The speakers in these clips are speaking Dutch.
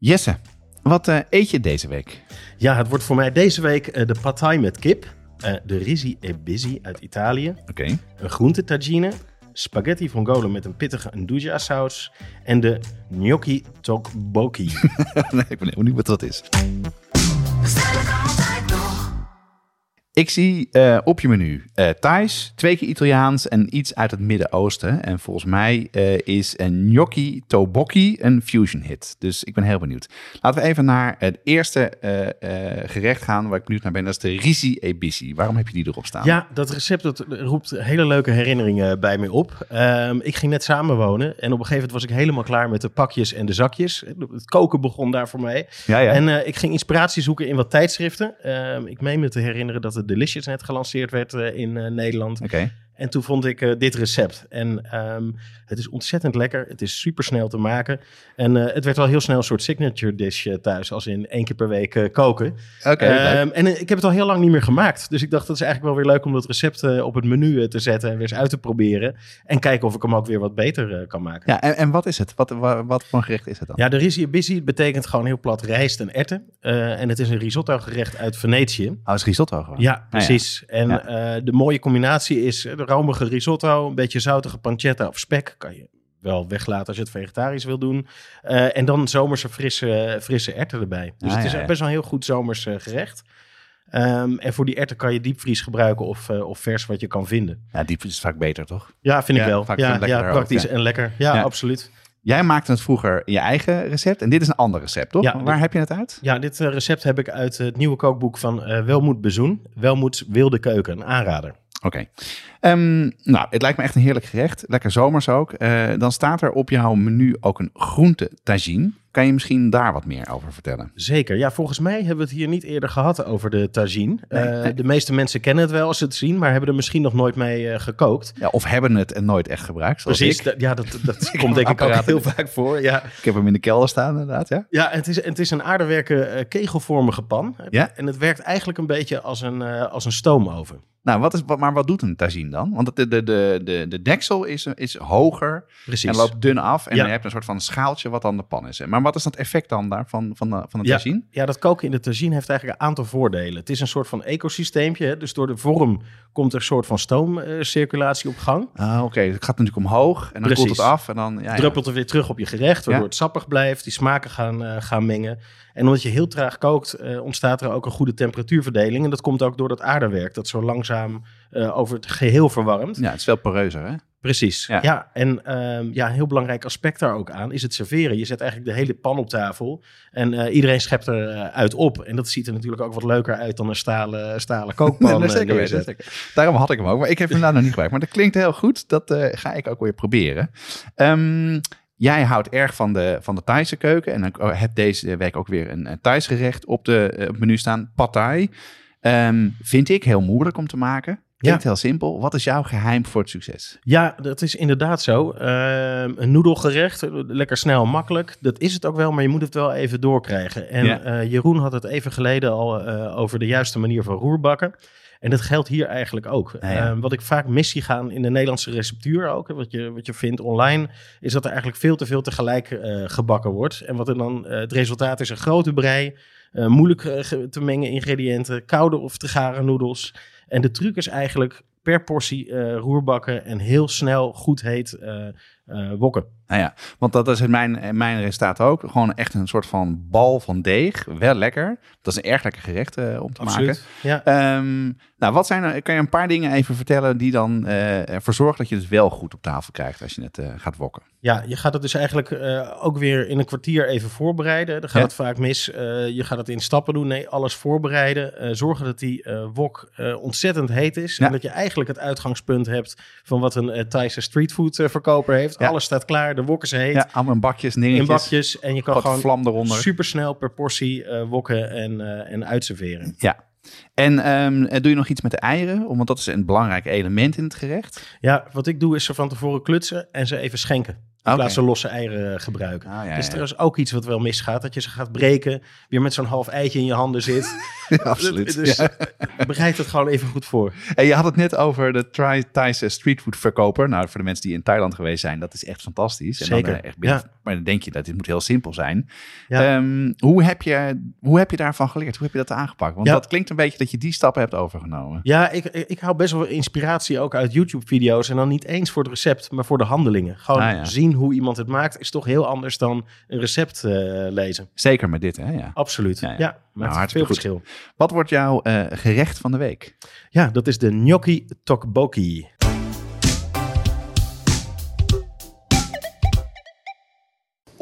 Jesse, wat eh, eet je deze week? Ja, het wordt voor mij deze week eh, de pad thai met kip. eh, de risi e bisi uit Italië. Oké. Een groente tagine. Spaghetti vongole met een pittige nduja saus. En de gnocchi tteokbokki. nee, ik ben heel benieuwd wat dat is. Ik zie eh, op je menu eh Thais, twee keer Italiaans en iets uit het Midden-Oosten. En volgens mij eh, is een gnocchi tteokbokki een fusion hit. Dus ik ben heel benieuwd. Laten we even naar het eerste gerecht gaan waar ik benieuwd naar ben. Dat is de risi e bisi. Waarom heb je die erop staan? Ja, dat recept dat roept hele leuke herinneringen bij mij op. Ehm, ik ging net samenwonen en op een gegeven moment was ik helemaal klaar met de pakjes en de zakjes. Het koken begon daar voor mij. ja. ja. En ik ging inspiratie zoeken in wat tijdschriften. Ehm, ik meen me te herinneren dat de Delicious net gelanceerd werd eh, in eh, Nederland. En toen vond ik eh, dit recept. En ehm, het is ontzettend lekker. Het is super snel te maken. En eh, het werd wel heel snel een soort signature dish eh, thuis. Als in één keer per week koken. Oké. Ehm, en ik heb het al heel lang niet meer gemaakt. Dus ik dacht, dat is eigenlijk wel weer leuk om dat recept op het menu te zetten. En weer eens uit te proberen. En kijken of ik hem ook weer wat beter kan maken. ja, en, en wat is het? Wat, wat, wat voor gerecht is het dan? Ja, de risi busy betekent gewoon heel plat rijst en erwten. Eh, en het is een risotto gerecht uit Venetië. Oh, is risotto gewoon? Ja, precies. En Ja. de mooie combinatie is romige risotto, een beetje zoutige pancetta of spek. Kan je wel weglaten als je het vegetarisch wil doen. Eh, en dan zomerse frisse, frisse erwten erbij. Dus Ah, het is ja, ja. best wel een heel goed zomers eh, gerecht. Ehm, en voor die erwten kan je diepvries gebruiken of, eh, of vers wat je kan vinden. Ja, die is vaak beter, toch? Ja, vind ik Ja, wel. vaak Ja, ook, praktisch en lekker. Ja, absoluut. Jij maakte het vroeger in je eigen recept en dit is een ander recept, toch? Ja, Waar dit- heb je het uit? Ja, dit recept heb ik uit het nieuwe kookboek van eh Welmoed Bezoen. Welmoed Wilde Keuken, een aanrader. Oké. Ehm, nou, het lijkt me echt een heerlijk gerecht. Lekker zomers ook. Eh, dan staat er op jouw menu ook een groente tagine. Kan je misschien daar wat meer over vertellen? Zeker. Ja, volgens mij hebben we het hier niet eerder gehad over de tagine. Nee, Eh, nee. De meeste mensen kennen het wel als ze het zien, maar hebben er misschien nog nooit mee eh, gekookt. Ja, of hebben het en nooit echt gebruikt, zoals Precies. ik. ja, dat, dat komt denk ik ook heel vaak voor. Ja, Ik heb hem in de kelder staan, inderdaad. Ja? ja het, is, het is een aardewerke eh, kegelvormige pan. Ja? En het werkt eigenlijk een beetje als een, eh, als een stoomoven. Nou, wat is, wat, maar wat doet een tagine dan? Want de, de, de, de, de deksel is, is hoger Precies. en loopt dun af. En Ja. je hebt een soort van schaaltje wat dan de pan is. Maar wat is dat effect dan daar van, van, de, van de Ja. tagine? Ja, dat koken in de tagine heeft eigenlijk een aantal voordelen. Het is een soort van ecosysteempje. Hè? Dus door de vorm komt er een soort van stoomcirculatie op gang. Ah, oké. Het gaat natuurlijk omhoog en dan koelt Precies. het af. En dan, ja, ja. druppelt er weer terug op je gerecht, waardoor Ja. het sappig blijft, die smaken gaan, eh, gaan mengen. En omdat je heel traag kookt, eh, ontstaat er ook een goede temperatuurverdeling. En dat komt ook door dat aardewerk, dat zo langzaam eh, over het geheel verwarmt. Ja, het is veel poreuzer, hè? Precies. Ja. Ja, en ehm, ja, een heel belangrijk aspect daar ook aan is het serveren. Je zet eigenlijk de hele pan op tafel en eh, iedereen schept er eh, uit op. En dat ziet er natuurlijk ook wat leuker uit dan een stalen, stalen kookpan Nee, zeker weten, neerzetten. zeker. Daarom had ik hem ook. Maar ik heb hem daar nog niet gebruikt. Maar dat klinkt heel goed. Dat ga ik ook weer proberen. Ehm, jij houdt erg van de, van de Thaise keuken. En ik heb deze week ook weer een, een Thais gerecht op, de, op het menu staan. Pad Thai. Ehm, vind ik heel moeilijk om te maken. Klinkt heel simpel. Wat is jouw geheim voor het succes? Ja, dat is inderdaad zo. Ehm, een noedelgerecht, lekker snel makkelijk. Dat is het ook wel, maar je moet het wel even doorkrijgen. En Ja. eh, Jeroen had het even geleden al eh, over de juiste manier van roerbakken. En dat geldt hier eigenlijk ook. Ja, ja. Ehm, wat ik vaak mis zie gaan in de Nederlandse receptuur ook, hè, wat je, wat je vindt online, is dat er eigenlijk veel te veel tegelijk eh, gebakken wordt. En wat er dan, eh, het resultaat is een grote brei, eh, moeilijk te mengen ingrediënten, koude of te garen noedels. En de truc is eigenlijk per portie roerbakken en heel snel goed heet wokken. Nou ja, want dat is in mijn, in mijn resultaat ook. Gewoon echt een soort van bal van deeg. Wel lekker. Dat is een erg lekker gerecht eh, om te maken. Ja. Ehm, nou, wat zijn er, kan je een paar dingen even vertellen die dan eh, ervoor zorgen dat je het wel goed op tafel krijgt als je het eh, gaat wokken? ja, je gaat het dus eigenlijk eh, ook weer in een kwartier even voorbereiden. Dan gaat Ja. het vaak mis. Eh, je gaat het in stappen doen. Nee, alles voorbereiden. Eh, zorgen dat die eh, wok eh, ontzettend heet is. Ja. En dat je eigenlijk het uitgangspunt hebt van wat een Thaise streetfood eh, verkoper heeft. Ja. Alles staat klaar. De wok is heet. Ja, allemaal in bakjes, dingetjes. in bakjes. En je kan gewoon vlam eronder. super snel per portie eh, wokken en, eh en uitserveren. Ja. En ehm, eh, doe je nog iets met de eieren? Want dat is een belangrijk element in het gerecht. Ja, wat ik doe is ze van tevoren klutsen en ze even schenken. In plaats van losse eieren gebruiken. Ah, ja, is ja. trouwens ook iets wat wel misgaat. Dat je ze gaat breken, weer met zo'n half eitje in je handen zit. Ja, absoluut. Dus eh, bereid het gewoon even goed voor. En je had het net over de Thai- Thaise streetfood verkoper. Nou, voor de mensen die in Thailand geweest zijn, dat is echt fantastisch. En Zeker, Dan, eh, echt binnen- ja. Maar dan denk je dat dit moet heel simpel zijn. Ehm, hoe, heb je, hoe heb je daarvan geleerd? Hoe heb je dat aangepakt? Want dat klinkt een beetje dat je die stappen hebt overgenomen. Ja, ik, ik hou best wel inspiratie ook uit YouTube-video's. En dan niet eens voor het recept, maar voor de handelingen. Gewoon Ah, zien hoe iemand het maakt is toch heel anders dan een recept eh, lezen. Zeker met dit, hè? Ja. Absoluut. Ja, Ja, ja. maakt hartstikke veel goed. verschil. Wat wordt jouw eh, gerecht van de week? Ja, dat is de gnocchi tteokbokki.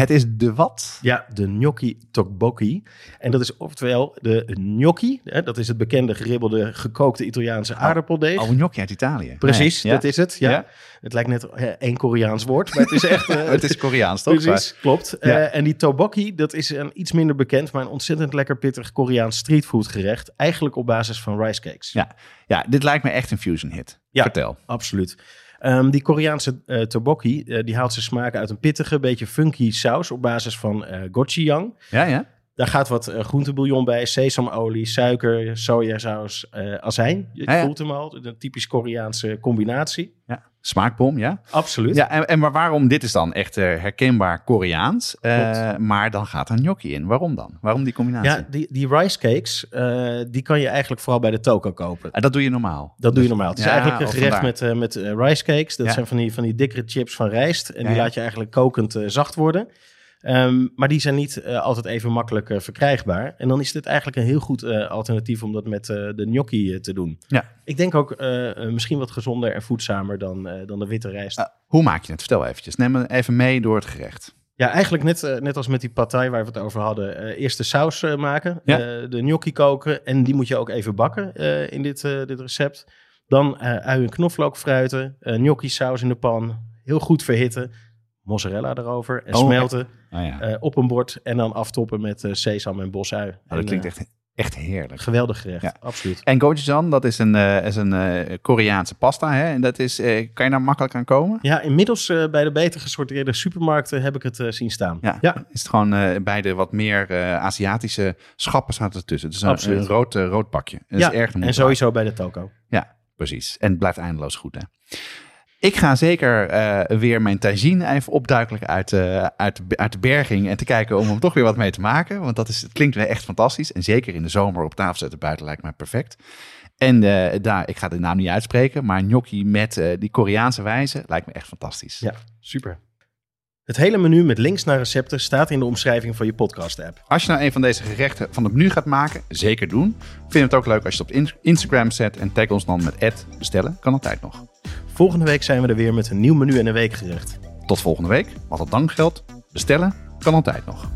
Het is de wat? Ja, de gnocchi tteokbokki. En dat is oftewel de gnocchi. Hè, dat is het bekende geribbelde gekookte Italiaanse aardappeldeeg. Oh, gnocchi uit Italië. Precies, Ja. dat is het. Ja. Ja. Het lijkt net eh, één Koreaans woord, maar het is echt... eh, Het is Koreaans, toch? Precies, klopt. Ja. Eh, en die tteokbokki, dat is een iets minder bekend, maar een ontzettend lekker pittig Koreaans streetfood gerecht. Eigenlijk op basis van rice cakes. Ja. Ja, dit lijkt me echt een fusion hit. Ja. Vertel. Absoluut. Ehm, die Koreaanse eh tteokbokki, eh, die haalt zijn smaak uit een pittige, beetje funky saus op basis van eh gochujang. Ja, ja. Daar gaat wat eh, groentebouillon bij, sesamolie, suiker, sojasaus, azijn. Je Ja, ja. voelt hem al, een typisch Koreaanse combinatie. ja. Smaakbom, ja. Absoluut. Ja, en, en maar waarom? Dit is dan echt eh, herkenbaar Koreaans. eh, maar dan gaat er gnocchi in. Waarom dan? Waarom die combinatie? Ja, die, die rice cakes, eh, die kan je eigenlijk vooral bij de toko kopen. Ah, dat doe je normaal. Dat doe je normaal. Het is Ja, eigenlijk een gerecht vandaar. met, met rice cakes. Dat Ja. zijn van die, van die dikkere chips van rijst. En die laat je eigenlijk kokend zacht worden. Ehm, maar die zijn niet eh, altijd even makkelijk eh, verkrijgbaar. En dan is dit eigenlijk een heel goed eh, alternatief om dat met de gnocchi te doen. Ja. Ik denk ook misschien wat gezonder en voedzamer dan, dan de witte rijst. Ah, hoe maak je het? Vertel eventjes. Neem me even mee door het gerecht. Ja, eigenlijk net, net als met die thai waar we het over hadden. eerst de saus maken, Ja. de gnocchi koken. En die moet je ook even bakken in dit, dit recept. Dan ui en knoflook fruiten, gnocchi saus in de pan. Heel goed verhitten. Mozzarella erover en Oh, smelten Oh, ja. eh, op een bord. En dan aftoppen met eh, sesam en bosui. Oh, En, dat klinkt eh, echt, echt heerlijk. geweldig gerecht, Ja. absoluut. En gochujang, dat is een, is een Koreaanse pasta. Hè? En dat is, kan je daar makkelijk aan komen? Ja, inmiddels bij de beter gesorteerde supermarkten heb ik het zien staan. Ja. ja, Is het gewoon bij de wat meer Aziatische schappen staat er tussen. Het is een, Absoluut. een rood, rood pakje. Dat Ja, is erg de en sowieso bij de toko. Ja, precies. En het blijft eindeloos goed, hè? Ik ga zeker eh, weer mijn tagine even opduikelen uit, eh, uit, de, uit de berging. En te kijken om er toch weer wat mee te maken. Want dat is, het klinkt weer echt fantastisch. En zeker in de zomer op tafel zetten buiten lijkt mij perfect. En eh, daar, ik ga de naam niet uitspreken. Maar gnocchi met die Koreaanse wijze lijkt me echt fantastisch. Ja, super. Het hele menu met links naar recepten staat in de omschrijving van je podcast-app. Als je nou een van deze gerechten van het menu gaat maken, zeker doen. Vind het ook leuk als je het op in- Instagram zet en tag ons dan met bestellen. Kan altijd nog. Volgende week zijn we er weer met een nieuw menu en een weekgerecht. Tot volgende week. Wat het dank geldt, bestellen kan altijd nog.